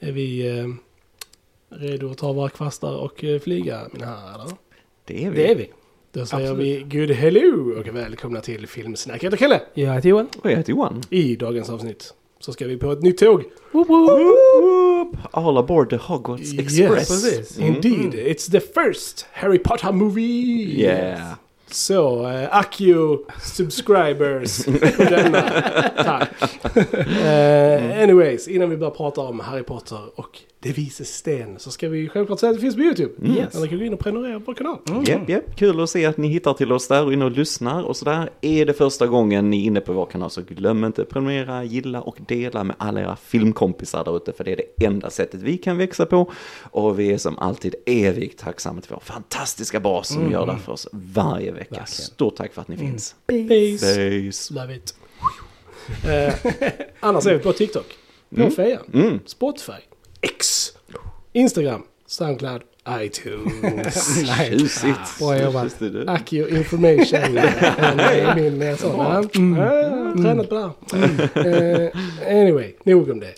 Är vi eh, redo att ta våra kvastar och eh, flyga, mina herrar? Det är vi. Det är vi. Då säger vi good hello och välkomna till Filmsnack. Jag heter Kalle. Jag heter Johan. Och jag heter Johan. I dagens avsnitt så ska vi på ett nytt tåg. Woop woop. All aboard the Hogwarts Yes, Express. precis. Mm. Indeed, it's the first Harry Potter movie. Yeah. Så, uh, Accio subscribers på denna. Tack. Eh, anyways, innan vi börjar prata om Harry Potter och Det vises sten så ska vi självklart säga att det finns på YouTube. Yes. Eller kan gå in och prenumerera på vår kanal. Japp, japp. Kul att se att ni hittar till oss där och inne och lyssnar och sådär. Är det första gången ni är inne på vår kanal så glöm inte prenumerera, gilla och dela med alla era filmkompisar där ute för det är det enda sättet vi kan växa på. Och vi är som alltid evigt tacksamma till vår fantastiska bas som gör det för oss varje vecka. Verkligen. Stort tack för att ni finns. Peace. Base. Love it. Eh, annars är vi på TikTok, på Mm. Fejan, Mm. Spotify, X, Instagram, Soundcloud, iTunes. Tjusigt. Bra jobbat. Accio information. min sån. Mm. Ja, jag har tränat på det här. Eh, anyway, nog om det.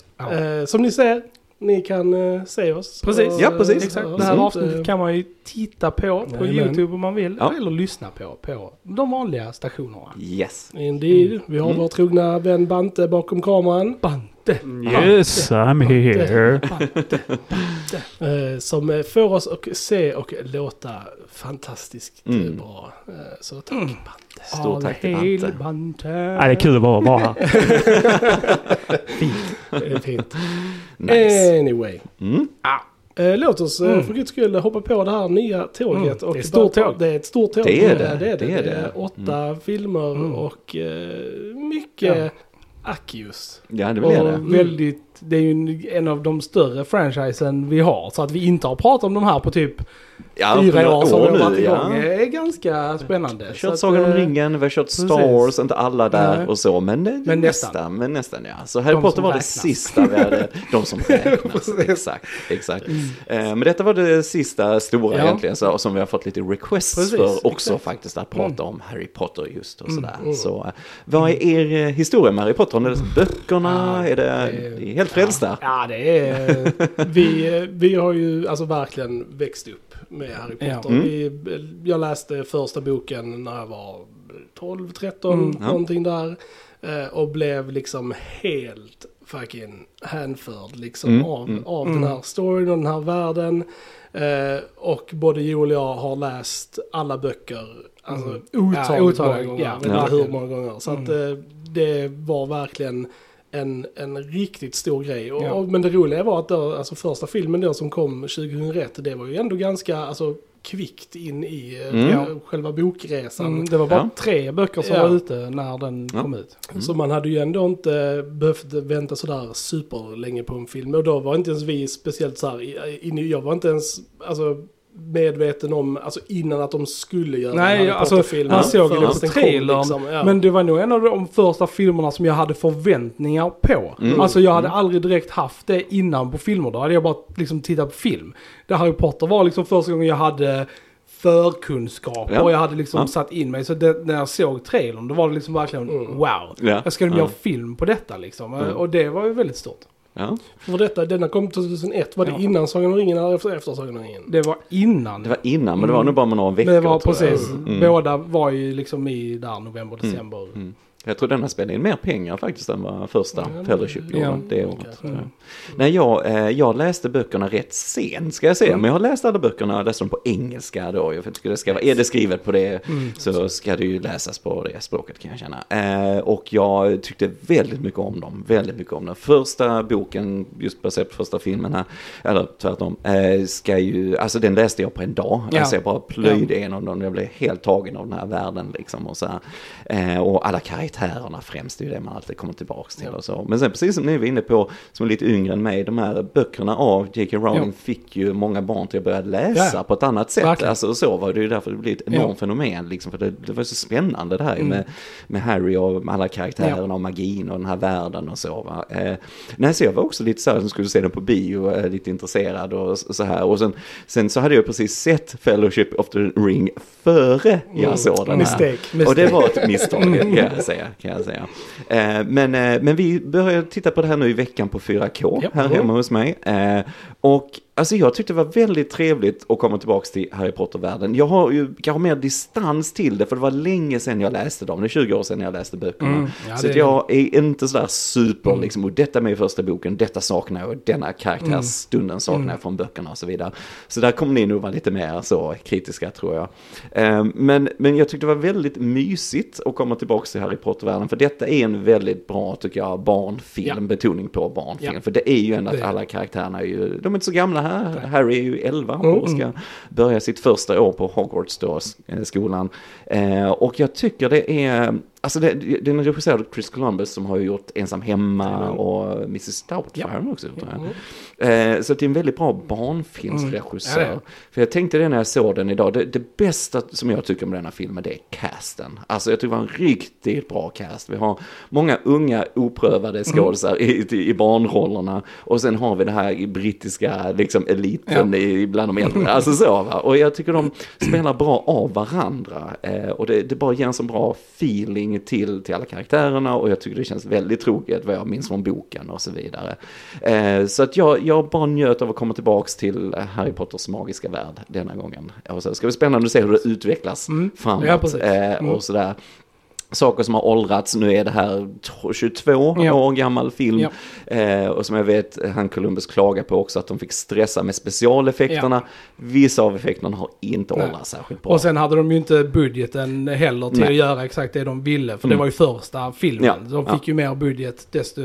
Eh, som ni ser, ni kan uh, se oss. Precis. Och, Ja, precis. Exakt. Det här sånt, avsnittet kan man ju titta på på Jajamän. YouTube om man vill. Ja. Eller lyssna på på de vanliga stationerna. Yes. Indeed. Vi har vår trogna vän Bante bakom kameran. Bante. Yes, I'm here. Eh, som eh, får oss att se och låta fantastiskt eh, Mm. bra. Så tack Bante. Stort tack till Bante. Bante. Ja, det är kul att vara, vara här. Det är fint. Nice. Anyway. Mm. Eh, låt oss Mm. för guds skull hoppa på det här nya tåget. Mm. Och Det är stort tåg. Det är ett stort tåg. Det är det. det, är det. Det är Det är det. åtta filmer Mm. och eh, mycket Ja. Accius. Ja, det vill jag det. Och väldigt, det är ju en- en av de större franchisen vi har. Så att vi inte har pratat om de här på typ Ja, fyra år som vi har varit igång. ja. Det är ganska spännande. Vi har kört Sagan om eh, ringen, vi har kört Star. Wars, inte alla där Nej. och så, men, men Men nästan. nästan. Men nästan ja. Så Harry De Potter var det räknas. sista vi hade, de som räknas. Exakt, exakt. Eh, men detta var det sista stora Ja. egentligen, så, som vi har fått lite requests Precis, för också exakt. faktiskt, att prata om Harry Potter just och Mm, sådär. mm. Så eh, vad är er eh, historia med Harry Potter? Har ni läst böckerna? Ja, är det, det- det är helt frälsta? Ja, det är... vi, vi har ju alltså verkligen växt upp med Harry Ja. Potter. Mm. Vi, jag läste första boken när jag var 12, 13, Mm. Ja. någonting där. eh, Och blev liksom helt fucking hänförd liksom Mm, av, mm. av Mm. den här storyn och den här världen. Eh, och både Joel och jag har läst alla böcker. Alltså Mm. otaligt Ja, gånger. ja, hur många gånger. Så att Mm. eh, det var verkligen en, en riktigt stor grej. Och, Ja. men det roliga var att då, alltså första filmen då som kom 2001, det var ju ändå ganska alltså, kvickt in i eh, Mm. ja, själva bokresan. Mm, det var bara Ja. tre böcker som Ja. var ute när den Ja. kom ut. Så man hade ju ändå inte behövt vänta sådär superlänge på en film. Och då var inte ens vi speciellt så här, i- inne, jag var inte ens alltså, medveten om, alltså innan att de skulle göra Nej, Harry alltså, Potter-filmen. man såg ju förrän på trailern, liksom. Ja. Men det var nog en av de första filmerna som jag hade förväntningar på. Mm. Alltså jag hade aldrig direkt haft det innan på filmer. Då hade jag bara liksom tittat på film. Det Harry Potter var liksom första gången jag hade förkunskap Ja. och jag hade liksom Ja. satt in mig. Så det, när jag såg trailern då var det liksom verkligen Mm. wow. Ja. Jag ska de Ja. göra film på detta liksom. Mm. Och det var ju väldigt stort. Ja. För detta, denna kom 2001, var det Ja. innan Sagan om ringen eller efter, efter Sagan om ringen? Det var innan. Det var innan, men det var nog bara med några veckor. det var precis. Mm. Båda var ju liksom i där november, Mm. december. Mm. Jag tror denna spelade in mer pengar faktiskt än vad första Ja, Fellowship ja, gjorde det året. Ja. Nej, jag, eh, jag läste böckerna rätt sent ska jag säga, Mm. men jag har läst alla böckerna, jag läste dem på engelska då. Jag tycker det ska vara, är det skrivet på det Mm. så ska det ju läsas på det språket kan jag känna. Eh, och jag tyckte väldigt mycket om dem, väldigt mycket om dem. Första boken, just baserat på första filmen här, eller tvärtom, eh, ska ju, alltså den läste jag på en dag. Ja. Alltså jag bara plöjde igenom dem, jag blev helt tagen av den här världen liksom. Och, så här. Eh, och alla karaktärerna främst, det är ju det man alltid kommer tillbaka till och så. Men sen precis som ni var inne på, som är lite yngre än mig, de här böckerna av J.K. Rowling Ja. fick ju många barn till att börja läsa Ja. på ett annat sätt. Verkligen. Alltså så var det ju därför det blev ett enormt Ja. fenomen, liksom, för det, det var så spännande det här Mm. med, med Harry och alla karaktärerna och magin och den här världen och så. Va? Eh, nej, så jag var också lite så här som skulle se den på bio, eh, lite intresserad och s- så här. Och sen, sen så hade jag precis sett Fellowship of the Ring före jag Mm. såg den här. Mistake. Och det var ett misstag, kan jag säga. Säga, kan jag säga. Eh, men, eh, men vi började titta på det här nu i veckan på 4K Ja. här hemma hos mig. Eh, och alltså jag tyckte det var väldigt trevligt att komma tillbaka till Harry Potter-världen. Jag har ju kanske mer distans till det, för det var länge sedan jag läste dem. Det är 20 år sedan jag läste böckerna. Mm, ja, så det jag är inte sådär super, liksom, och detta med i första boken, detta saknar jag, och denna karaktärsstunden saknar jag från böckerna och så vidare. Så där kommer ni nog vara lite mer så kritiska tror jag. Eh, Men, men jag tyckte det var väldigt mysigt att komma tillbaka till Harry Potter-världen, för detta är en väldigt bra, tycker jag, barnfilm, Ja. betoning på barnfilm. Ja. För det är ju ändå att alla karaktärerna är ju, de är inte så gamla här, Harry är ju 11 Mm, och ska börja sitt första år på Hogwarts då, eh, skolan. Eh, och jag tycker det är, alltså det, den är regisserad av Chris Columbus som har gjort Ensam Hemma och Mrs Doubtfire har också jag. Eh, så det är en väldigt bra barnfilmsregissör. Mm. Ja, För jag tänkte det när jag såg den idag, det, det bästa som jag tycker med denna filmen det är casten. Alltså jag tycker det var en riktigt bra cast. Vi har många unga oprövade skådisar i, i, i barnrollerna och sen har vi det här brittiska liksom eliten i, bland de äldre. Alltså så va. Och jag tycker de spelar bra av varandra eh, och det, det bara ger en så bra feeling till, till alla karaktärerna och jag tycker det känns väldigt troget vad jag minns från boken och så vidare. Eh, så att jag, jag bara njöt av att komma tillbaks till Harry Potters magiska värld denna gången. Och så ska det bli spännande att se hur det utvecklas framåt Ja, eh, och sådär. Saker som har åldrats, nu är det här t- 22 Ja. år gammal film. Ja. Eh, och som jag vet, han Columbus klagar på också att de fick stressa med specialeffekterna. Vissa av effekterna har inte Nej. åldrats särskilt bra. Och sen hade de ju inte budgeten heller till Nej. att göra exakt det de ville. För Mm. det var ju första filmen. Ja, De ja. fick ju mer budget desto,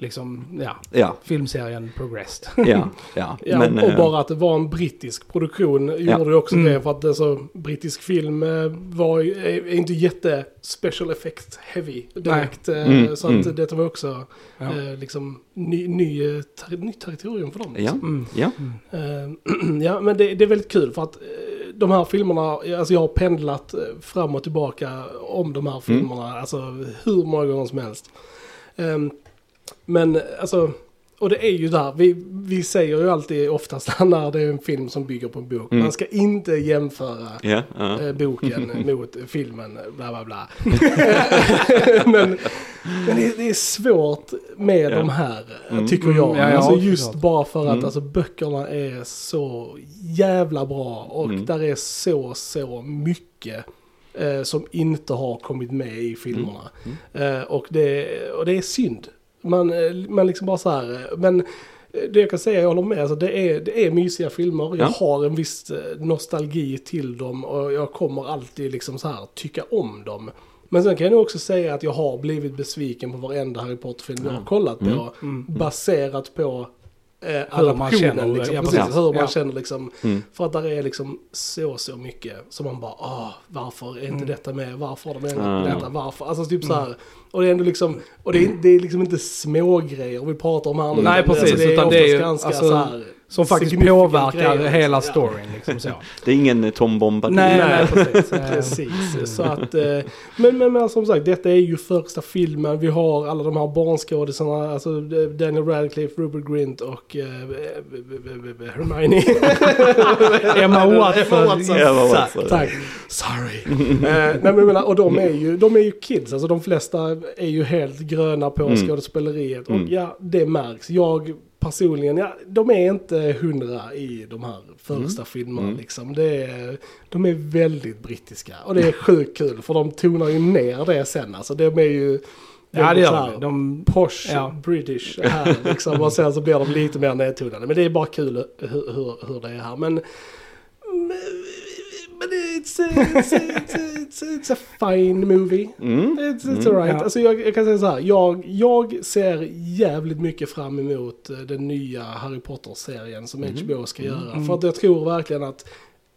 liksom, ja, ja, filmserien progressed. ja, ja. Ja, Men, och eh, bara att det var en brittisk produktion gjorde också Mm. det. För att alltså, brittisk film eh, var, är, inte jätte special effect heavy direkt. eh, Mm, Så att mm. detta var också Ja. liksom ny, ny, ter, nytt territorium för dem. ja, liksom. Mm. ja, Eh, ja, men det, det är väldigt kul för att de här filmerna, alltså jag har pendlat fram och tillbaka om de här filmerna, alltså hur många gånger som helst. Ehm, men alltså, och det är ju där, vi, vi säger ju alltid oftast när det är en film som bygger på en bok, Mm. man ska inte jämföra ja. eh, boken mot filmen, bla bla bla. men men det, är- det är svårt med Ja. de här, Mm. tycker jag. Mm, ja, ja, alltså just bara för att Mm. alltså, böckerna är så jävla bra och Mm. där är så, så mycket eh, som inte har kommit med i filmerna. Mm. Eh, och, det, och det är synd. Man, eh, man liksom bara så här, eh, men eh, det jag kan säga, jag håller med, alltså det, är, det är mysiga filmer. Jag Ja. har en viss nostalgi till dem och jag kommer alltid liksom så här tycka om dem. Men sen kan jag nog också säga att jag har blivit besviken på varenda Harry Potter-film jag har kollat på. Mm. Baserat på eh, man adaptionen. känner, liksom. ja, precis, precis. hur man Ja. känner liksom. Mm. För att där är liksom så, så mycket som man bara, ah, varför är inte Mm. detta med? Varför har de ändå Ja. detta? Varför? Alltså typ så här. Och det är ändå liksom, och det är, det är liksom inte små grejer vi pratar om här nu. Nej, utan precis, Alltså, det är utan det är ju, ganska alltså, så här, Som faktiskt påverkar grejer, hela liksom. storyn. Liksom så. Det är ingen eh, Tom Bombadil. Nej, nej, Nej. precis. Eh, Precis, så att, eh, men, men, men som sagt, detta är ju första filmen. Vi har alla de här barnskådisarna, alltså Daniel Radcliffe, Rupert Grint och eh, Hermione. Emma Watson. Emma. Watson. Tack. Sorry. nej, men, menar, och de är, ju, de är ju kids, alltså de flesta är ju helt gröna på Mm. skådespeleriet. Och Mm. ja, det märks. Jag personligen, ja, de är inte hundra i de här första filmerna Mm. liksom. Det är, de är väldigt brittiska. Och det är sjukt kul, för de tonar ju ner det sen. Alltså de är ju... Ja, det gör de. de. Posh Ja. British här liksom. Och sen så blir de lite mer nedtonade. Men det är bara kul hur, hur, hur det är här. Men... Men it's, it's, it's, it's, it's a fine movie. Mm. It's, it's Mm. alright. Ja. Alltså jag, jag kan säga så här. Jag, jag ser jävligt mycket fram emot eh, den nya Harry Potter-serien som Mhm. HBO ska göra. Mm. För att jag tror verkligen att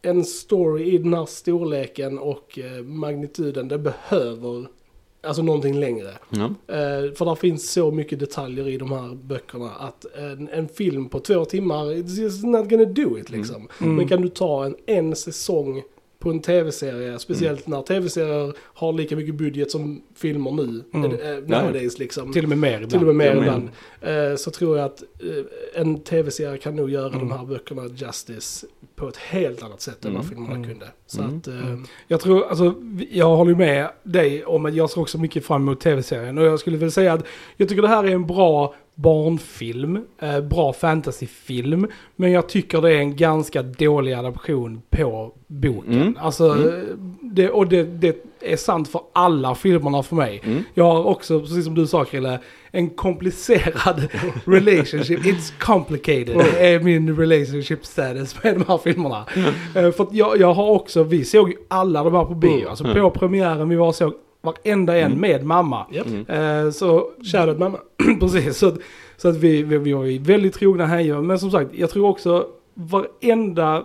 en story i den här storleken och eh, magnituden, det behöver alltså någonting längre. Ja. Eh, för där finns så mycket detaljer i de här böckerna att en, en film på två timmar, it's just not gonna do it liksom. Mm. Men kan du ta en en säsong på en tv-serie, speciellt när tv-serier har lika mycket budget som filmer nu, Mm. eh, nowadays liksom. Till och med mer ibland. Till och med mer ibland. Eh, så tror jag att eh, en tv-serie kan nog göra Mm. de här böckerna justice på ett helt annat sätt än vad Mm. filmerna Mm. kunde. Så Mm. att, eh, Jag tror, alltså, jag håller med dig om att jag ser också mycket fram emot tv-serien. Och jag skulle väl säga att jag tycker det här är en bra barnfilm, eh, bra fantasyfilm. Men jag tycker det är en ganska dålig adaption på boken. Mm. Alltså, Mm. eh, det, och det, det är sant för alla filmerna för mig. Mm. Jag har också, precis som du sa Krille, en komplicerad relationship. It's complicated. Det är min relationship status med de här filmerna. Eh, för att jag, jag har också, vi såg alla de här på bio. Mm. Alltså på premiären, vi var såg varenda en med mamma. Japp. Mm. Eh, så, Shoutout mamma. precis, så, så att vi, vi, vi var väldigt trogna hängiva. Men som sagt, jag tror också varenda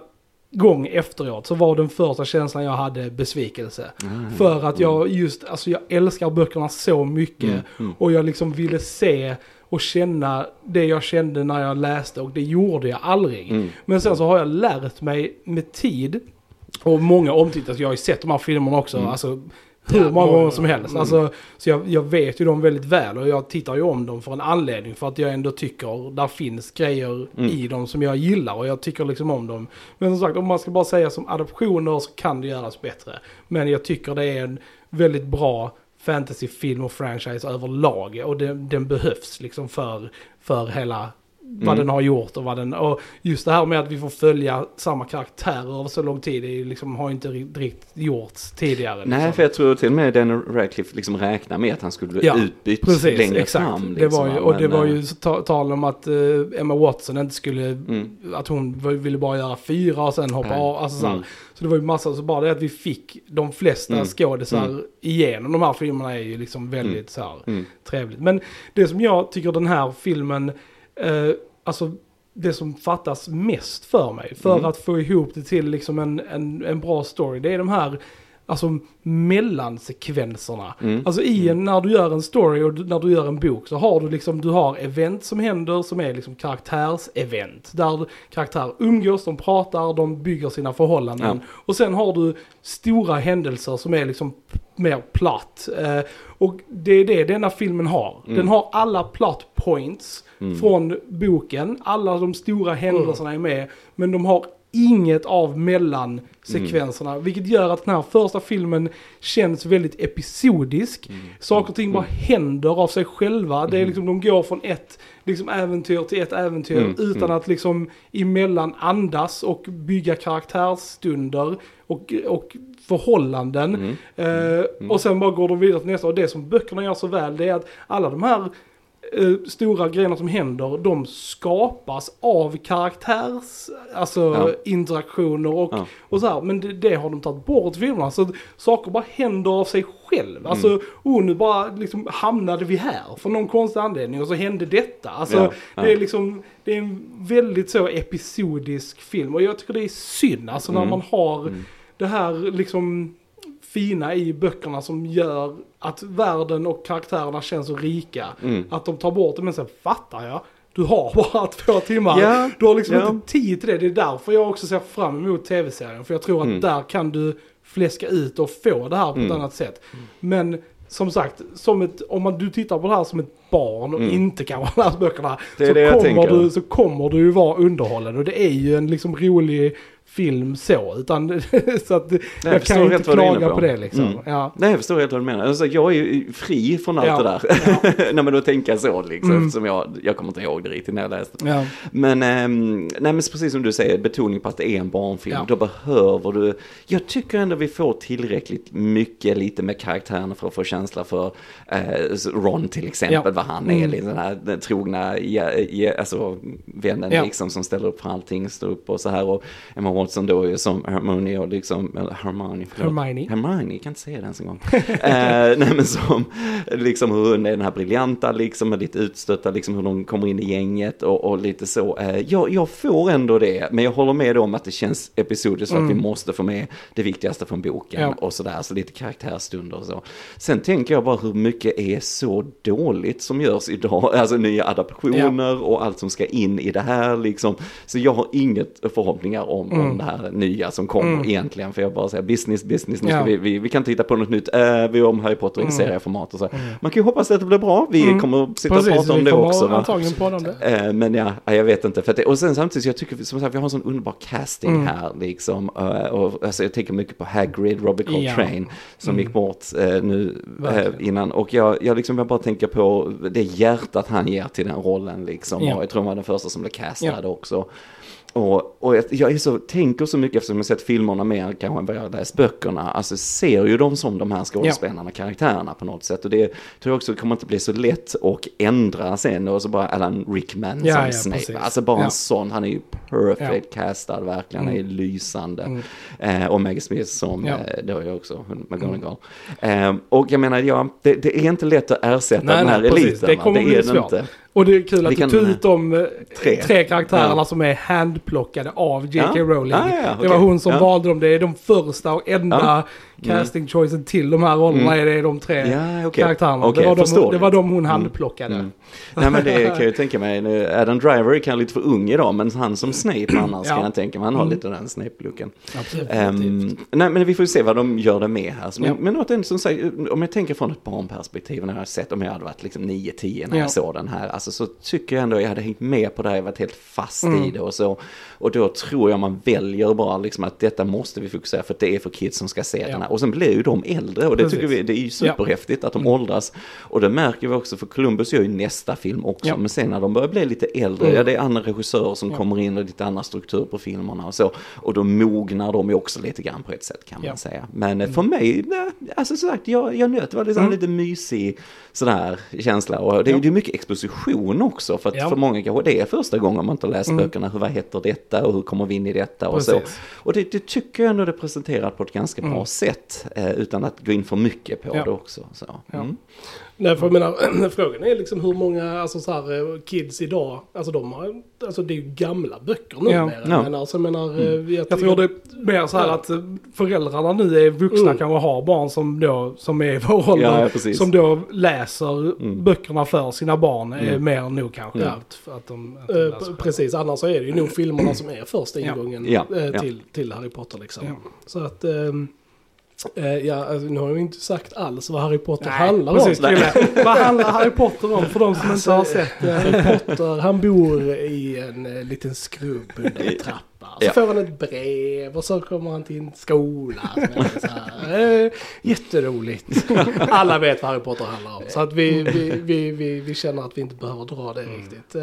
gång efteråt så var den första känslan jag hade besvikelse. Mm. För att jag just, alltså jag älskar böckerna så mycket. Mm. Mm. Och jag liksom ville se och känna det jag kände när jag läste och det gjorde jag aldrig. Mm. Men sen så har jag lärt mig med tid och många omtittar, jag har ju sett de här filmerna också, Mm. alltså hur många gånger som helst. Mm. Alltså, så jag, jag vet ju dem väldigt väl och jag tittar ju om dem för en anledning. För att jag ändå tycker där finns grejer Mm. i dem som jag gillar och jag tycker liksom om dem. Men som sagt, om man ska bara säga som adaptioner så kan det göras bättre. Men jag tycker det är en väldigt bra fantasyfilm och franchise överlag. Och den, den behövs liksom för, för hela vad Mm. den har gjort och vad den... Och just det här med att vi får följa samma karaktärer över så lång tid det liksom, har inte ri- riktigt gjorts tidigare. Nej, liksom. för jag tror till och med Daniel Radcliffe liksom räknar med att han skulle Ja, utbytt Precis, längre exakt. fram. det liksom, var ju, och det Men, var eh, ju ta, tal om att eh, Emma Watson inte skulle, Mm. att hon ville bara göra fyra och sen hoppa Nej. av. Alltså, så. Mm. så det var ju massa, så bara det att vi fick de flesta Mm. skådisar Mm. igenom de här filmerna är ju liksom väldigt Mm. så här, Mm. trevligt. Men det som jag tycker den här filmen, eh, alltså det som fattas mest för mig, för Mm. att få ihop det till liksom en, en, en bra story, det är de här alltså mellansekvenserna. Mm. Alltså i en, när du gör en story och du- när du gör en bok så har du liksom, du har event som händer som är liksom karaktärsevent. Där karaktärer umgås, de pratar, de bygger sina förhållanden. Och sen har du stora händelser som är liksom mer platt. Eh, och det är det denna filmen har. Mm. Den har alla plot points Mm. från boken. Alla de stora händelserna är med. Men de har inget av mellansekvenserna. Mm. Vilket gör att den här första filmen känns väldigt episodisk. Mm. Saker och ting bara händer av sig själva. Det är liksom, de går från ett liksom, äventyr till ett äventyr Mm, utan mm. att liksom emellan andas och bygga karaktärsstunder och, och förhållanden. Mm. Eh, Och sen bara går de vidare till nästa. Och det som böckerna gör så väl det är att alla de här stora grejerna som händer, de skapas av karaktärs, alltså Ja. interaktioner och, Ja. och så här. Men det, det har de tagit bort i filmerna. Så saker bara händer av sig själv. Alltså, Mm. oh nu bara liksom hamnade vi här för någon konstig anledning och så hände detta. Alltså, Ja, ja. det är liksom, det är en väldigt så episodisk film. Och jag tycker det är synd, alltså när Mm. man har Mm. det här liksom fina i böckerna som gör att världen och karaktärerna känns så rika. Mm. Att de tar bort det, men sen fattar jag. Du har bara två timmar. Ja, Du har liksom ja. inte tid till det. Det är därför jag också ser fram emot tv-serien. För jag tror att Mm. där kan du fläska ut och få det här på ett Mm. annat sätt. Men som sagt, som ett, om man, du tittar på det här som ett barn och Mm. inte kan ha läst böckerna. Så, kommer du, så kommer du ju vara underhållen. Och det är ju en liksom rolig film så. Utan, så att jag, förstår kan inte klaga på. på. det liksom. Mm. Ja. Nej, jag förstår helt vad du menar. Alltså, jag är ju fri från allt Ja. det där. Nej, men då tänker jag så liksom, Mm. eftersom jag, jag kommer inte ihåg det riktigt när jag läste. Ja. Men, ehm, nej, men precis som du säger, betoning på att det är en barnfilm. Ja. Då behöver du, jag tycker ändå vi får tillräckligt mycket lite med karaktärerna för att få känsla för eh, Ron till exempel, Ja. vad han är, Mm. liksom den här den trogna ja, ja, alltså, vännen Ja. liksom som ställer upp för allting, står upp och så här. Och Emma Watson då är som Hermione och liksom, eller Hermione, förlåt. Hermione. Hermione, jag kan inte säga det ens en gång. eh, nej men som, liksom hur hon är den här briljanta liksom, och lite utstötta, liksom hur de kommer in i gänget och, och lite så. Eh, jag, jag får ändå det, men jag håller med om att det känns episodiskt för att vi måste få med det viktigaste från boken Ja. och sådär, så lite karaktärsstunder och så. Sen tänker jag bara hur mycket är så dåligt som görs idag, alltså nya adaptioner och allt som ska in i det här liksom. Så jag har inget förhoppningar om, Mm. Om det här nya som kommer egentligen. För jag bara säger business, business, nu ska Ja. vi, vi, vi kan inte hitta på något nytt. Äh, vi har om Harry Potter i serieformat och så. Man kan ju hoppas att det blir bra. Vi kommer att sitta och Mm. Precis, prata om det också. Antagligen prata om det. Eh, Men ja, ja, jag vet inte. För det, och sen samtidigt, jag tycker som sagt vi har en sån underbar casting Mm. här liksom. Eh, Och, alltså, jag tänker mycket på Hagrid, Robert Ja. Coltrane, som gick bort eh, nu Verkligen. innan. Och jag, jag, liksom, jag bara tänker på det hjärtat han ger till den rollen liksom. Ja. Och jag tror han var den första som blev castad också. Och, och jag, är så, tänker så mycket eftersom jag sett filmerna mer kanske än vad jag läst böckerna. Alltså ser ju dem som de här skådespelarna, karaktärerna på något sätt. Och det tror jag också kommer inte bli så lätt att ändra sen. Och så bara Alan Rickman Ja, som ja, Snape. precis. Alltså bara Ja. en sån, han är ju perfect castad verkligen. Han är lysande. Eh, och Maggie Smith som, Ja. eh, det har jag också, McGonagall. Eh, och jag menar, ja, det, det är inte lätt att ersätta Nej, den här nej, precis. eliten. Det va? kommer bli är svårt. inte. Och det är kul att du tog ut de eh, Tre. tre, karaktärerna Ja. som är handplockade av J.K. Ja. Rowling. Ja, ja, ja, Det var hon som valde dem. Det är de första och enda. Casting choicen till de här rollerna. Är det de tre Ja, okej. karaktärerna. Okej, det, var de, det var de hon handplockade. Mm. Nej men det kan jag tänka mig, Adam Driver är kanske lite för ung idag, men han som Snape annars Ja. kan jag tänka mig, han har lite den Snape-looken. Ehm, nej men vi får ju se vad de gör det med här. Men, Ja. men återigen, som sagt, om jag tänker från ett barnperspektiv när jag har sett, om jag hade varit liksom 9-10 när Ja. jag såg den här, alltså, så tycker jag ändå jag hade hängt med på det här, jag varit helt fast Mm. i det och så. Och då tror jag man väljer bara liksom att detta måste vi fokusera för att det är för kids som ska se den här. Och sen blir ju de äldre och det Precis. tycker vi, det är ju superhäftigt att de åldras. Och det märker vi också, för Columbus gör ju nästa film också, Ja. men sen när de börjar bli lite äldre, Mm. ja det är andra regissörer som kommer in och lite annan struktur på filmerna och så. Och då mognar de ju också lite grann på ett sätt kan man Ja. säga. Men eh, för mig, alltså som sagt, jag, jag njöt, det var liksom Mm. lite mysig sådär känsla. Och det, är- Ja. det är mycket exposition också, för att Ja. för många kanske det är första gången man inte har läst böckerna, hur, vad heter detta och hur kommer vi in i detta och så. Precis. Mm. Och det, det tycker jag ändå det är presenterat på ett ganska bra sätt, eh, utan att gå in för mycket på Ja. det också. Så. Ja. Mm. Nej, för jag menar, frågan är liksom hur många alltså, så här, eh, kids idag, alltså de har, alltså det är ju gamla böcker numera. Ja. Jag Ja. menar, alltså, jag menar, eh, jag, Jag tycker- tror det är mer så här Ja. att föräldrarna nu är vuxna Mm. kanske har barn som då, som är i vår ålder. Ja, som då läser Mm. böckerna för sina barn är Mm. mer nog kanske. Ja. Att, för att de, att de läser precis, annars så är det ju nog filmerna som är första ingången Ja, ja. Till, till Harry Potter liksom. Ja. Så att, eh, ja, alltså, nu har jag inte sagt alls vad Harry Potter Nej, handlar precis, om. Vad handlar Harry Potter om för de som inte har sett det? Harry Potter, han bor i en eh, liten skrubb under en trappa. Så Ja. får han ett brev och så kommer han till en skola. Så här, eh, jätteroligt. Alla vet vad Harry Potter handlar om. Så att vi, vi, vi, vi, vi känner att vi inte behöver dra det riktigt.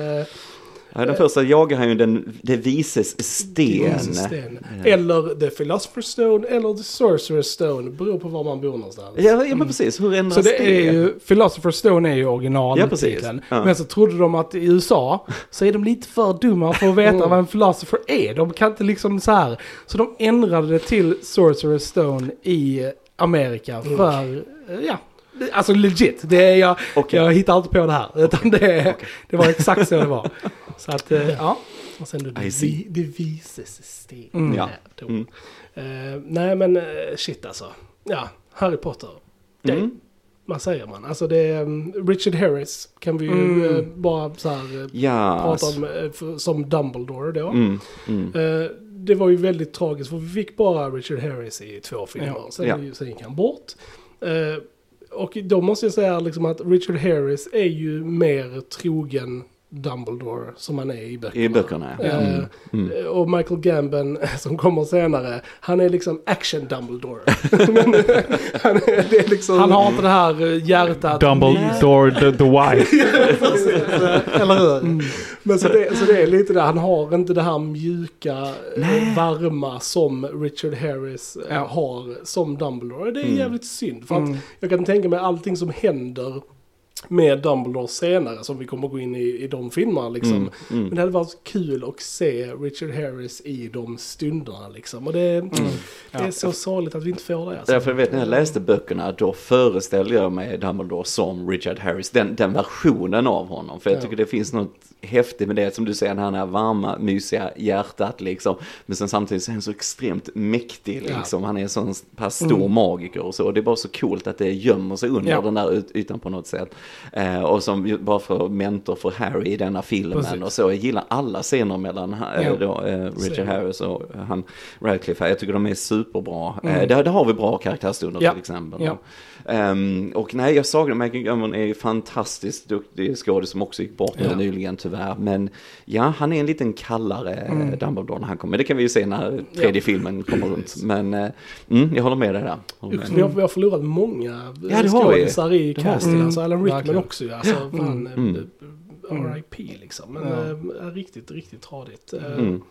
Ja, den första jagar han ju den, det vises sten. sten. Eller The Philosopher's Stone eller The Sorcerer's Stone. Beror på var man bor någonstans. Ja, ja men precis, hur ändras Så det är ju, Philosopher's Stone är ju Ja, originaltiteln. precis. Ja. Men så trodde de att i USA så är de lite för dumma för att veta Mm. vad en philosopher är. De kan inte liksom så här. Så de ändrade det till Sorcerer's Stone i Amerika Mm. för, eh, ja. Alltså legit, det är jag, Okej. jag hittar inte på det här. Utan det, det var exakt så det var. Så att, eh, ja. Och sen då det, I see. vi, det vises sten. Mm. Ja. Mm. Eh, nej men eh, shit alltså. Ja, Harry Potter. Det, Mm. Vad säger man? Alltså det är um, Richard Harris kan vi ju Mm. eh, bara så här Ja. prata om för, som Dumbledore då. Mm, mm. Det var ju väldigt tragiskt för vi fick bara Richard Harris i två filmer. Ja. Sen, Ja. sen gick han bort. Och då måste jag säga liksom att Richard Harris är ju mer trogen Dumbledore som han är i böckerna. I böckerna, ja. Eh, Mm, mm. Och Michael Gambon som kommer senare, han är liksom action Dumbledore. Men, han, är, det är liksom... Han har inte det här eh, hjärtat. Dumbledore the, the White. Eller hur? Mm. Men så det, så det är lite det, han har inte det här mjuka, eh, varma som Richard Harris Ja. har som Dumbledore. Det är Mm. jävligt synd. För att Mm. jag kan tänka mig allting som händer med Dumbledore senare, som vi kommer gå in i, i de filmerna liksom. Mm, mm. Men det hade varit kul att se Richard Harris i de stunderna liksom. Och det, det är Ja. så sorgligt att vi inte får det. Alltså. Därför vet när jag läste böckerna då föreställde jag mig Dumbledore som Richard Harris, den, den versionen av honom. För jag Ja. tycker det finns något häftigt med det som du säger, när han är varma, mysiga hjärtat liksom. Men sen samtidigt så är han så extremt mäktig Ja. liksom. Han är en sån pass stor magiker och så. Och det är bara så coolt att det gömmer sig under Ja. den där yt- ytan på något sätt. Eh, och som bara för mentor för Harry i denna filmen. Precis. Och så, jag gillar alla scener mellan eh, Ja. då, eh, Richard. Harris och han Radcliffe. här. Jag tycker de är superbra. Eh, där, där har vi bra karaktärsstunder Mm. Ja. till exempel. Ja. Ehm, och nej, jag saknar Michael Gambon är ju fantastiskt duktig skådis som också gick bort Ja. nyligen tyvärr. Men ja, han är en liten kallare mm. Dumbledore när han kommer. Det kan vi ju se när tredje Ja. filmen kommer runt. Men eh, mm, jag håller med dig där. Med. Vi har, vi har förlorat många Ja, har vi. skådisar i casten. Mm. Alltså Alan Rickman Verkligen. också ju. Alltså, fan, Mm. Eh, RIP liksom. Men Ja. eh, riktigt, riktigt tradigt. Eh, Mm.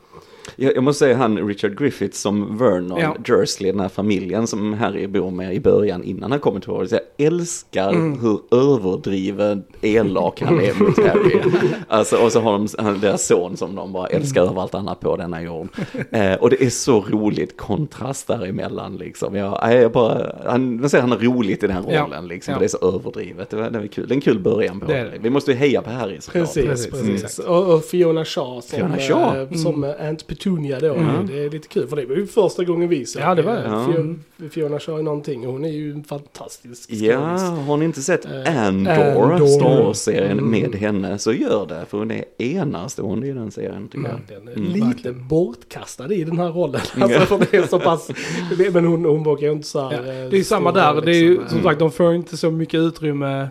Jag, jag måste säga han Richard Griffith som Vernon Ja. Dursley, den här familjen som Harry bor med i början innan han kommer till Hogwarts. Jag älskar Mm. hur överdriven elak han är mot Harry. Alltså, och så har de han- deras son som de bara älskar Mm. över allt annat på denna jord. Eh, och det är så roligt kontrast däremellan liksom. Jag, nej, jag bara, han, man ser han har roligt i den Ja. rollen liksom. Ja. Det är så överdrivet. Det var, det var kul. Det är en kul början på Det det. är. Vi måste ju heja på Harry. Precis, Precis, precis. exakt. Och, och Fiona Shaw som, Fiona Shaw. eh, som eh, Aunt Petunia då. Mm. Det är lite kul för det var ju första gången vi såg Ja, det var det. eh, Ja. Fiona, Fiona Shaw i någonting. Och hon är ju en fantastisk skådis. Ja, har ni inte sett Eh, Andor, Andor. Star Wars-serien Mm. med henne så gör det. För hon är enastående i den serien tycker jag. Verkligen. Mm. Lite bortkastad i den här rollen. Alltså för det är så pass... Men hon, hon vågar ju inte så här... Ja. eh, Det är ju samma där. Det är ju liksom, som eh, sagt, de får inte så mycket utrymme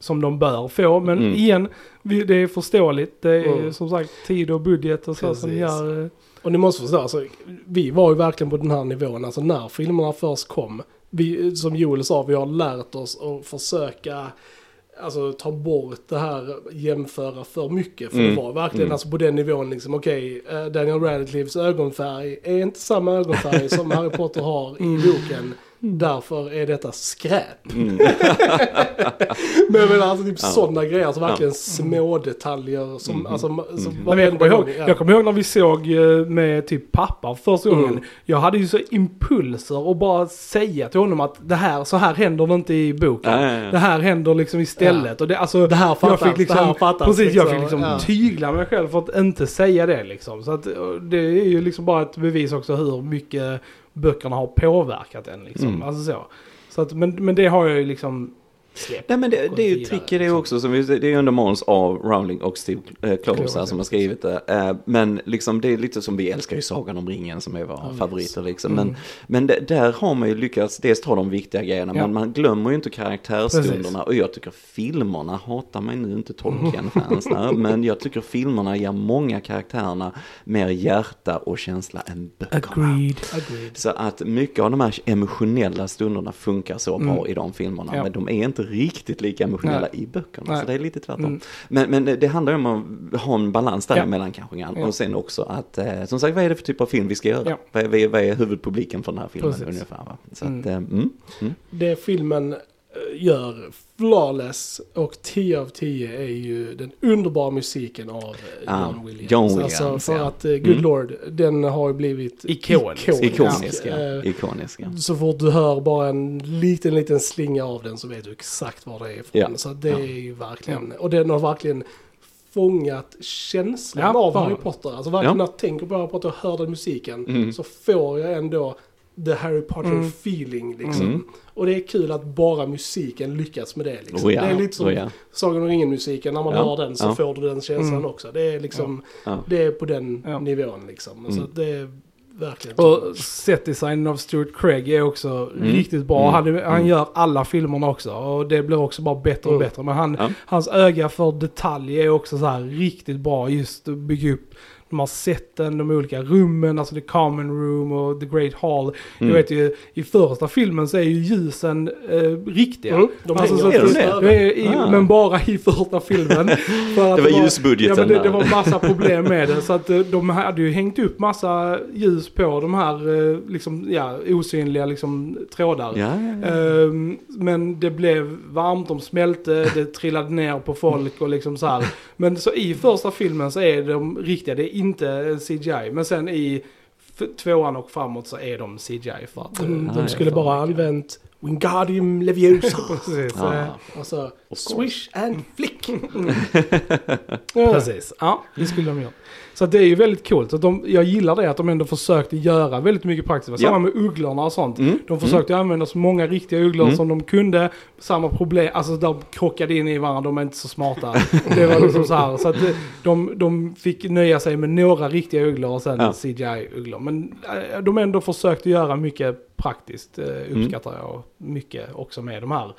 som de bör få. Men Mm. igen, det är förståeligt. Det är Mm. som sagt tid och budget och så som Precis. gör... eh, Och ni måste förstå, alltså, vi var ju verkligen på den här nivån. Alltså när filmerna först kom. Vi, som Joel sa, vi har lärt oss att försöka alltså, ta bort det här jämföra för mycket. För Mm. det var verkligen Mm. alltså, på den nivån liksom, okej, eh, Daniel Radcliffes ögonfärg är inte samma ögonfärg som Harry Potter har i boken. Därför är detta skräp. Mm. Men jag alltså typ Ja. sådana grejer, alltså verkligen små detaljer som, Mm. alltså, som Mm. Men jag, kommer ihåg, ja. jag kommer ihåg när vi såg eh, med typ pappa första Mm. gången. Jag hade ju så impulser och bara säga till honom att det här, så här händer det inte i boken. Ja, ja, ja. Det här händer liksom istället. Och det, alltså, Det här fattas, jag fick liksom, det här fattas. precis, jag fick liksom ja. tygla mig själv för att inte säga det liksom. Så att eh, det är ju liksom bara ett bevis också hur mycket böckerna har påverkat en liksom. Mm. Alltså så. så att, men, men det har jag ju liksom Nej men det, det är ju tricket det liksom. också, som vi, det är ju under manus av Rowling och Steve eh, Kloves här som har skrivit det. Eh, men liksom det är lite som vi älskar ju Sagan om ringen som är våra Ja, favoriter liksom. Mm. Men, men det, där har man ju lyckats dels ta de viktiga grejerna, Ja. men man glömmer ju inte karaktärstunderna. Precis. Och jag tycker filmerna, hatar mig nu inte Tolkien-fans men jag tycker filmerna ger många karaktärerna mer hjärta och känsla än böckerna. Agreed. Agreed. Så att mycket av de här emotionella stunderna funkar så bra Mm. i de filmerna. Ja. Men de är inte riktigt lika emotionella Nej. i böckerna. Nej. Så det är lite tvärtom. Mm. Men, men det handlar ju om att ha en balans Ja. däremellan kanske. grann. Ja. Och sen också att, eh, som sagt, vad är det för typ av film vi ska göra? Ja. Vad, är, vad är- vad är huvudpubliken för den här filmen Precis. ungefär? Va? Så Mm. att, eh, mm, mm. Det filmen eh, gör flawless och 10 av 10 är ju den underbara musiken av eh, Ah, John Williams. John Williams, alltså för ja. att eh, Good Mm. Lord, den har ju blivit Ikonisk. Ikonisk, ja. Eh, Ikonisk, ja. Så fort du hör bara en liten, liten slinga av den så vet du exakt var det är ifrån. Ja. Så det Ja. är ju verkligen, och den har verkligen fångat känslan Ja, av fan. Harry Potter. Alltså verkligen Ja. när jag tänker på Harry Potter och hör den musiken Mm. så får jag ändå the Harry Potter Mm. feeling liksom. Mm. Och det är kul att bara musiken lyckas med det liksom. Oh ja, Det är lite som oh ja. Sagan om ringen-musiken, när man Ja, hör den så ja. får du den känslan Mm. också. Det är liksom, Ja. det är på den Ja. nivån liksom. Så Mm. det är verkligen Och setdesignen av Stuart Craig är också Mm. riktigt bra. Mm. Han, han gör alla filmerna också och det blir också bara bättre och bättre. Men han, Ja. hans öga för detalj är också så här riktigt bra. Just att bygga upp de här sätten, de olika rummen, alltså the common room och the great hall. Mm. Jag vet ju, i första filmen så är ju ljusen eh, riktiga. Mm, de Alltså, så Är de det- i, Ah. Men bara i första filmen. För att Det var ljusbudgeten Ja men det, det var massa problem med det. Så att eh, de hade ju hängt upp massa ljus på de här eh, liksom, ja, osynliga liksom, trådar. Ja, ja, ja. Ehm, men det blev varmt, de smälte, det trillade ner på folk och liksom så här. Men så i första filmen så är de riktiga, det är inte CGI. Men sen i tvåan och framåt så är de CGI för att... eh, De, Ah, skulle bara mycket. använt Wingardium Leviosa. Precis. Ja. eh, och så swish and flick. Ja. Precis, ja det skulle de gjort. Så det är ju väldigt coolt. Att de, jag gillar det att de ändå försökte göra väldigt mycket praktiskt. Samma Ja. med ugglorna och sånt. Mm. De försökte använda så många riktiga ugglor Mm. som de kunde. Samma problem, alltså de krockade in i varandra, de är inte så smarta. det var liksom så här. Så att det- de, de fick nöja sig med några riktiga ugglor och sen Ja. CGI-ugglor. Men äh, de ändå försökte göra mycket praktiskt, eh, Mm. uppskattar jag mycket också med de här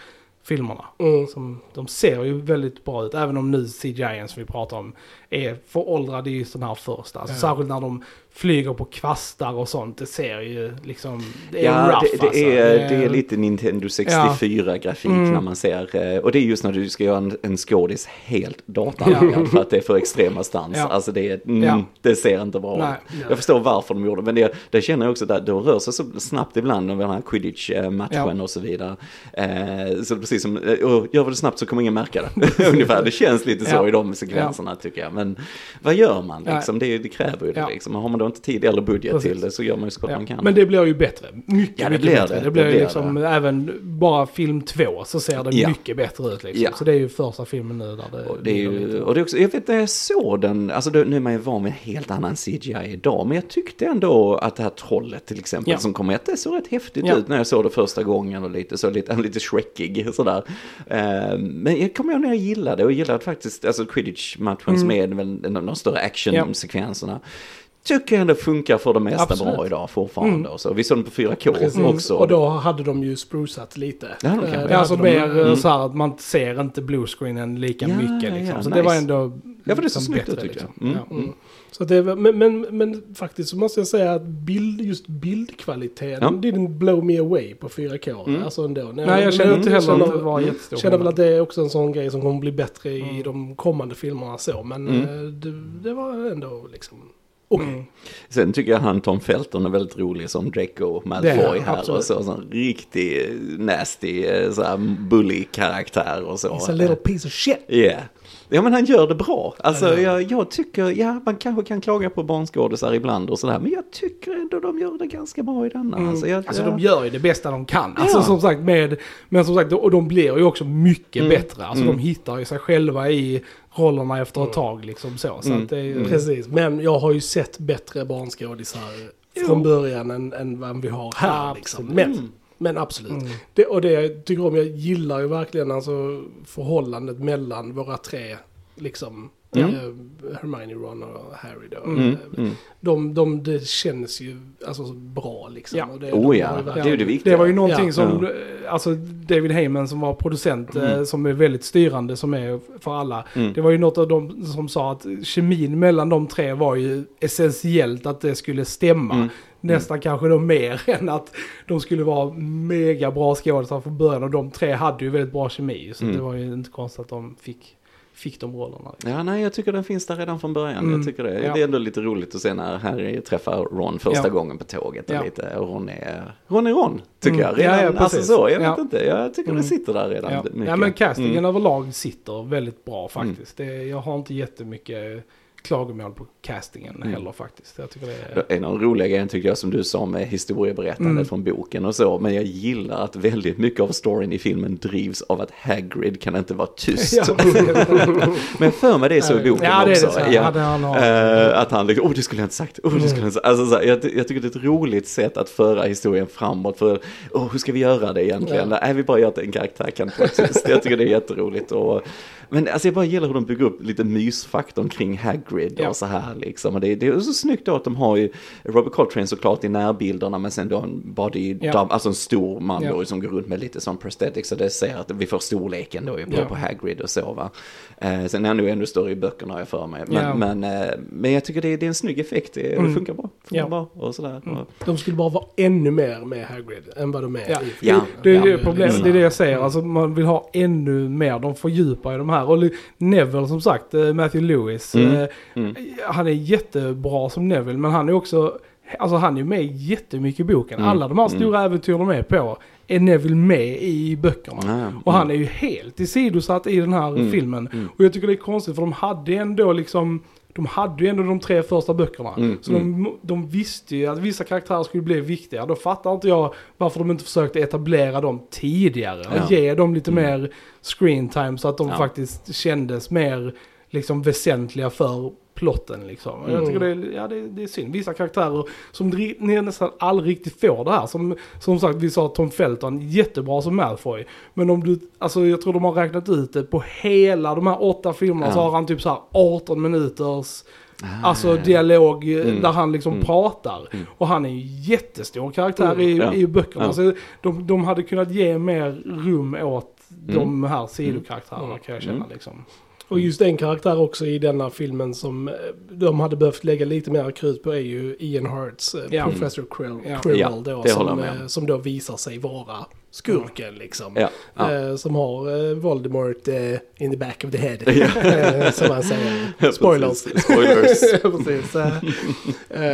filmerna. Mm. Som, de ser ju väldigt bra ut, även om nu CGI som vi pratar om är föråldrade i sån här första. Alltså, Ja. Särskilt när de flyger på kvastar och sånt. Det ser ju liksom, det är Ja, rough det, det, alltså. är, det är lite Nintendo 64-grafik Mm. när man ser, eh, och det är just när du ska göra en, en skådis helt datanimerad för att det är för extrema stans. Ja. Alltså det, är, mm, Ja. det ser inte bra ut. Jag förstår varför de gjorde det, men det, det känner jag också där, det rör sig så snabbt ibland den här quidditch-matchen Ja. och så vidare. Eh, så precis som, eh, och gör vi det snabbt så kommer ingen märka det. Ungefär, det känns lite så Ja. i de sekvenserna tycker jag. Men vad gör man liksom? Det, det kräver ju det Ja. liksom. Har man då inte tid eller budget Precis. till det så gör man ju så gott Ja. man kan. Men det blir ju bättre. Mycket, Ja, det mycket blir bättre. det. Det blir Det blir liksom även bara film två så ser det Ja. mycket bättre ut liksom. Ja. Så det är ju första filmen nu där det Och det är ju, och det är också, jag vet när jag såg den, alltså nu är man ju van med helt annan CGI idag, men jag tyckte ändå att det här trollet till exempel som kom att det såg rätt häftigt ut när jag såg det första gången och lite så lite, lite shrekig sådär. Eh, men jag kommer ihåg när jag gillade och gillade faktiskt, alltså Quidditch-matchen som är väl en av de större actionsekvenserna. Tycker jag ändå funkar för det mesta Absolut. bra idag fortfarande. Och så. Vi såg den på 4K Precis. också. Och då hade de ju sprucat lite. Ja, de Eh, det Ja, alltså mer Mm. så här att man ser inte bluescreenen lika Ja, mycket liksom. ja, så det nice. var ändå Ja, för det såg liksom snyggt ut bättre, tyckte jag. liksom. Mm. Ja. Mm. Så det var, men, men, men faktiskt så måste jag säga att bild, just bildkvaliteten Ja. didn't blow me away på 4K. Mm. Alltså ändå. Nej, jag känner inte heller att det var jättestor känner väl att det är också en sån grej som kommer bli bättre i Mm. de kommande filmerna så. Men Mm. eh, det, det var ändå liksom okej. Mm. Sen tycker jag han Tom Felton är väldigt rolig som Draco Malfoy här. absolut. Och så, sån riktig eh, nasty, eh, så här bully-karaktär och så. It's a little piece of shit. Yeah. Ja men han gör det bra. Alltså Ja. jag, jag tycker, ja man kanske kan klaga på barnskådisar ibland och sådär. Men jag tycker ändå de gör det ganska bra i denna. Mm. Alltså, jag, Alltså jag, de gör ju det bästa de kan. Alltså Ja. som sagt med, men som sagt, och de blir ju också mycket Mm. bättre. Alltså Mm. de hittar ju sig själva i rollerna efter ett tag liksom så. Så Mm. att det är. Mm. Precis, men jag har ju sett bättre barnskådisar från början än, än vad vi har här. Liksom. Men, Mm. Men absolut. Mm. Det, och det jag tycker om, jag gillar ju verkligen alltså förhållandet mellan våra tre, liksom. Mm. eh, Hermione, Ron och Harry då. Mm, Eh, mm. De, de, det känns ju alltså, bra liksom. Ja. Och det, Oh de ja, ju det är ju det viktiga. Det var ju någonting Ja. som, alltså David Heyman som var producent, eh, Mm. som är väldigt styrande, som är för alla. Mm. Det var ju något av dem som sa att kemin mellan de tre var ju essentiellt att det skulle stämma. Mm. Nästan kanske då mer än att de skulle vara mega bra skådisar från början. Och de tre hade ju väldigt bra kemi. Så Mm. det var ju inte konstigt att de fick, fick de rollerna. Ja, nej, jag tycker den finns där redan från början. Mm. Jag tycker det. Ja. Det är ändå lite roligt att se när Harry träffar Ron första Ja. gången på tåget. Och Ja. lite, och Ron är Ron, är Ron tycker Mm. jag. Redan, Ja, ja, alltså så, jag vet inte. Jag tycker Mm. det sitter där redan. Ja. ja men castingen Mm. överlag sitter väldigt bra faktiskt. Det, jag har inte jättemycket klagomål på castingen Mm. heller faktiskt. Jag tycker det är... En av de roliga grejerna tycker jag som du sa med historieberättandet Mm. från boken och så. Men jag gillar att väldigt mycket av storyn i filmen drivs av att Hagrid kan inte vara tyst. Ja, men för mig det är så i boken ja, också. det. Ja. Ja. det. Eh, att han liksom, oh det skulle jag inte sagt, oh det skulle jag inte sagt. Alltså, så här, jag, jag tycker det är ett roligt sätt att föra historien framåt. För, oh, hur ska vi göra det egentligen? Ja. Nej, vi bara gör att en karaktär kan vara tyst. Jag tycker det är jätteroligt. Och, men alltså, jag bara gillar hur de bygger upp lite mysfaktorn kring Hagrid Ja. och så här liksom. Och det, det är så snyggt då att de har ju Robert Coltrane såklart i närbilderna men sen då en body, Ja. dub, alltså en stor man Ja. då som går runt med lite sån prosthetics så det ser att vi får storleken då på, Ja. på Hagrid och så va. Eh, sen är han nog ännu större i böckerna har jag för mig. Men, Ja. men, eh, men jag tycker det är, det är en snygg effekt, det, Mm. det funkar bra. Funkar Ja. bra och sådär. Mm. De skulle bara vara ännu mer med Hagrid än vad de är Ja. i Ja. Det är Ja, det problemet, visst. det är det jag säger. Alltså man vill ha ännu mer, de fördjupar ju de här. Och Neville som sagt, eh, Matthew Lewis, Mm. Mm. han är jättebra som Neville men han är också, alltså han är med jättemycket i boken. Mm. Alla de här stora äventyr de är på är Neville med i böckerna. Ah, Och han mm. är ju helt isidosatt i den här Mm. filmen. Mm. Och jag tycker det är konstigt för de hade ändå liksom de hade ju ändå de tre första böckerna. Mm, så de, de visste ju att vissa karaktärer skulle bli viktiga. Då fattar inte jag varför de inte försökte etablera dem tidigare. Ja. Och ge dem lite mer screen time så att de Ja. faktiskt kändes mer liksom väsentliga för plotten liksom. Och Jag Mm. tycker det är, ja, det, det är synd. Vissa karaktärer som nästan aldrig riktigt får det här. Som, som sagt, vi sa Tom Felton, jättebra som Malfoy. Men om du, alltså jag tror de har räknat ut det på hela de här åtta filmerna Ja. så har han typ så här 18 minuters Ah, Alltså dialog eh, Mm. där han liksom Mm. pratar. Mm. Och han är ju jättestor karaktär Mm. i, Ja. i böckerna. Ja. Så de, de hade kunnat ge mer rum åt de här sidokaraktärerna Mm. kan jag känna Mm. liksom. Och just en karaktär också i denna filmen som eh, de hade behövt lägga lite mer krut på är ju Ian Harts eh, Ja. Professor Krill, Ja. Quirrell Ja, då, det håller jag som, eh, som då visar sig vara skurken liksom. Ja, ja. Eh, som har eh, Voldemort eh, in the back of the head. Ja. eh, som han säger. Spoilers. Precis. Spoilers. Precis.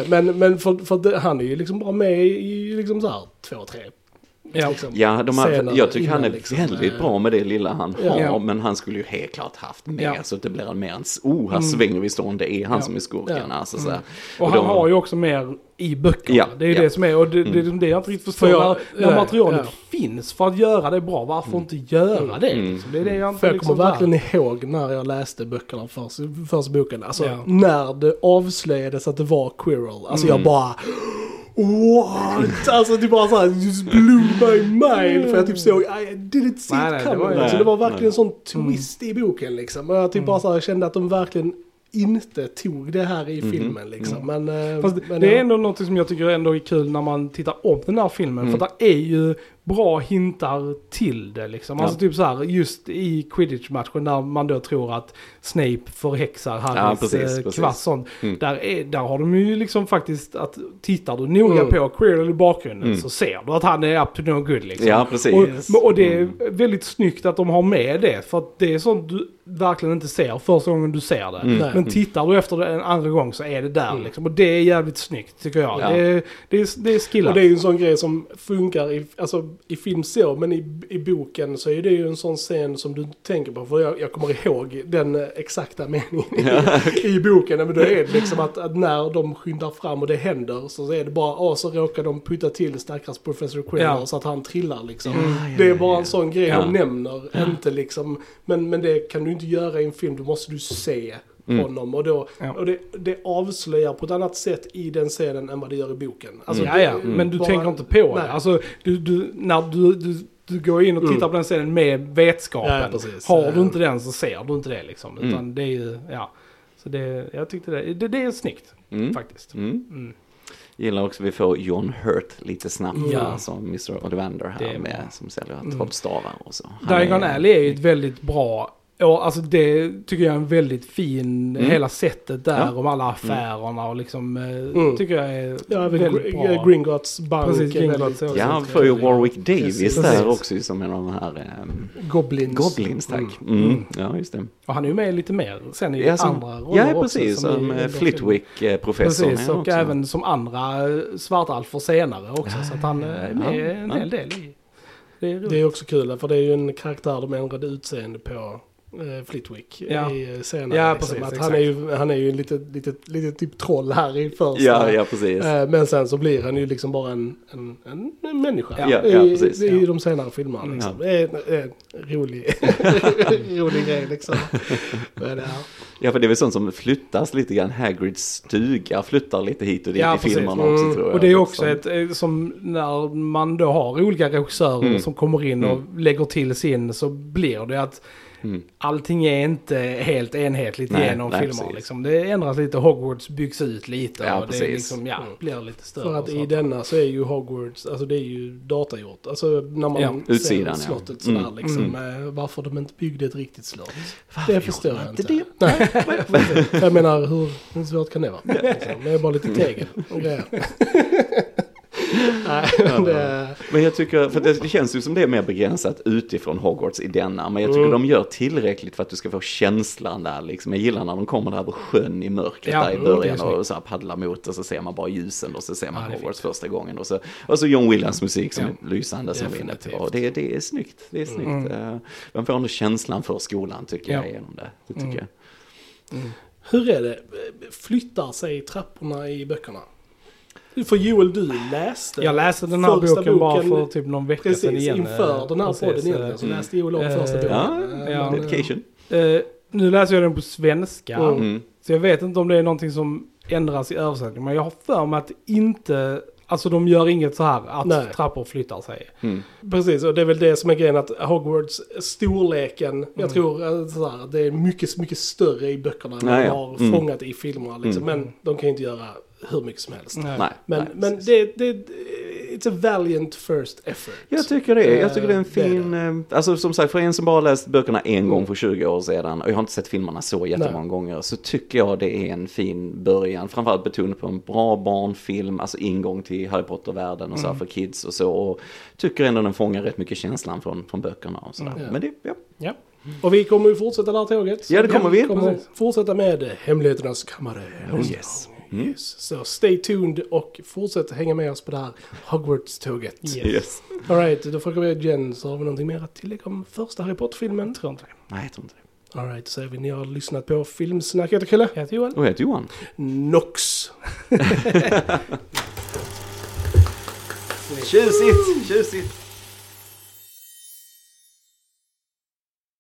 men men för, för det, han är ju liksom bara med i liksom så här två, tre. Ja. Liksom, Ja, de har, jag tycker han är liksom, väldigt bra med det lilla han har, Ja. men han skulle ju helt klart haft mer, Ja. så att det blir en mer en, oh, här svänger vi stånd, det är han Ja. som är skurken. Ja. Alltså, så här. Och Och han de- har ju också mer i böckerna. Ja, det är ju ja. det som är, och det, det är Mm. det jag inte riktigt förstår. För jag- när, materialet ja. finns för att göra det bra, varför inte göra det? Mm. Liksom? Det är det jag inte För jag liksom kommer verkligen ihåg när jag läste böckerna först, första boken. Alltså Ja. när det avslöjades att det var Quirrell. Alltså Mm. jag bara... What? Alltså det bara såhär, just blew my mind. För jag typ såg, I didn't see Nej, it nej, det coming. var ju- alltså, det var verkligen en sån twist i boken liksom. Och jag typ bara så här, kände att de verkligen inte tog det här i filmen liksom. Men, eh, men det är ja. ändå något som jag tycker ändå är kul när man tittar om den här filmen. Mm. För det är ju bra hintar till det liksom. Alltså Ja. typ så här, just i quidditch-matchen där man då tror att Snape förhäxar Harrys precis, eh, kvass sånt. Mm. Där, är, där har de ju liksom faktiskt att tittar du noga Mm. på Quirrell i bakgrunden Mm. så ser du att han är up to no good liksom. Ja, precis. Och, och det är Mm. väldigt snyggt att de har med det. För att det är sånt du verkligen inte ser första gången du ser det. Mm. Men tittar du efter det en andra gång så är det där Mm. liksom. Och det är jävligt snyggt tycker jag. Ja. Det, är, det, är, det är skillat. Och det är ju en sån grej som funkar i, alltså, i film så, men i, i boken så är det ju en sån scen som du tänker på. För jag, jag kommer ihåg den eh, exakta meningen i, i boken. Men då är det liksom att, att när de skyndar fram och det händer så är det bara, åh så råkar de putta till stackars Professor Quirrell Ja. så att han trillar liksom. Ja, ja, det är ja, bara ja. en sån grej Ja. de nämner, inte liksom, men, men det kan du inte göra i en film, då måste du se Mm. honom. Och, då, Ja. och det, det avslöjar på ett annat sätt i den scenen än vad det gör i boken. Alltså, ja, det ja. är Men du bara- tänker inte på Nej. det. Alltså, du, du, när du, du, du går in och tittar Mm. på den scenen med vetskapen. Ja, ja. Har Ja. du inte den så ser du inte det liksom. Mm. Utan det är ju, ja. Så det, jag tyckte det, det, det är snyggt Mm. faktiskt. Mm. Mm. Gillar också vi får John Hurt lite snabbt Ja. ja. som Mr. Ollivander Det här är med som säljer Mm. trollstavar och så. Diagon är- Alley är ju ett väldigt bra, ja, alltså det tycker jag är en väldigt fin, Mm. hela sättet där Ja. om alla affärerna och liksom, eh, Mm. tycker jag är Ja, väldigt Gr- bra. Gringotts bank. Precis, Gringotts också Ja, väldigt för ju. Warwick Davis Precis. där också som en av de här ehm, Goblins. Goblins, tack. Mm. Mm. Ja, just det. Och han är ju med lite mer sen i Ja, som, andra roller ja, också, precis. som i- Som i eh, Flitwick-professorn. Precis, och även som andra eh, svartalfer senare också. Så att han eh, är med Ja, en ja. hel del i. Det är roligt. Det är också kul, för det är ju en karaktär de ändrade utseende på. Eh, Flitwick Ja. i senare. Ja, liksom. precis, att exakt. han, är ju, han är ju en litet, litet, litet typ troll här i första. Ja, ja, precis. Eh, Men sen så blir han ju liksom bara en, en, en, människa Ja, ja, i, precis. i Ja. de senare filmerna. Mm. Liksom. Är en, en rolig, rolig grej liksom. Men, ja. Ja, för det är väl sånt som flyttas lite grann. Hagrids stuga flyttar lite hit och dit Ja, i filmerna också Mm. tror jag. Och det är liksom. också ett, eh, som när man då har olika regissörer Mm. som kommer in och lägger till sin så blir det att Mm. allting är inte helt enhetligt Nej, genom nej, filmer. Liksom. Det ändras lite, Hogwarts byggs ut lite Ja, och det liksom, ja, Mm. blir lite större. För att i denna så är ju Hogwarts, alltså det är ju datagjort. Alltså när man Ja. Utsidan, ser ja. slottet sådär Mm. liksom. eh, Varför de inte byggde ett riktigt slott. Varför det förstår jag inte. Nej, jag menar hur, hur svårt kan det vara? Liksom, Det är bara lite tegel och grejer. Nej, det, Men jag tycker, för det, det känns ju som det är mer begränsat utifrån Hogwarts i denna. Men jag tycker Mm. de gör tillräckligt för att du ska få känslan där liksom. Jag gillar när de kommer där över sjön i mörkret Ja, där i början och så här paddlar mot och så ser man bara ljusen och så ser man Ja, Hogwarts första gången. Och så, och så John Williams musik som Ja. är lysande som vi inne på. Det, det är snyggt, det är snyggt. Mm. Eh, Man får ändå känslan för skolan tycker Ja. jag genom det. Det tycker Mm. jag. Mm. Hur är det? Flyttar sig trapporna i böckerna? För Joel, du läste Jag läste den här första boken, bara för typ någon vecka sedan Precis, igen. inför den här Precis, podden egentligen så eh, läste Joel om eh, första boken. Ja, Eh, ja. men, Dedication. eh, nu läser jag den på svenska. Mm. Mm. Så jag vet inte om det är någonting som ändras i översättningen. Men jag har för mig att inte... Alltså de gör inget så här att Nej. trappor flyttar sig. Mm. Precis, och det är väl det som är grejen att Hogwarts storleken, jag Mm. tror eh, sådär, det är mycket, mycket större i böckerna än de har Mm. fångat i filmerna. Liksom. Mm. Men de kan ju inte göra hur mycket som helst. Nej. Nej, Men, nej, men det, det, it's a valiant first effort. Jag tycker det. Jag tycker det är en Eh, det är fin, eh, alltså som sagt för en som bara läst böckerna en gång för 20 år sedan och jag har inte sett filmerna så jättemånga Nej. gånger så tycker jag det är en fin början. Framförallt betonat på en bra barnfilm, alltså ingång till Harry Potter-världen och så här Mm. för kids och så. Och tycker ändå den fångar rätt mycket känslan från, från böckerna och sådär. Mm. Men det, ja. Ja. Och vi kommer ju fortsätta det här tåget. Ja, det kommer vi. kommer Precis. fortsätta med Hemligheternas kammare. Oh, yes. Mm. Yes. Så stay tuned och fortsätt hänga med oss på det här Hogwarts-tåget. Yes. Yes. Alright, då frågar vi Jen, så har vi någonting mer att tillägga om första Harry Potter-filmen? Tror inte det. Nej, jag tror inte det. Alright, säger vi ni har lyssnat på Filmsnack. Jag heter Kalle. Jag heter Joel. Och jag heter Johan. Nox. Tjusigt, tjusigt.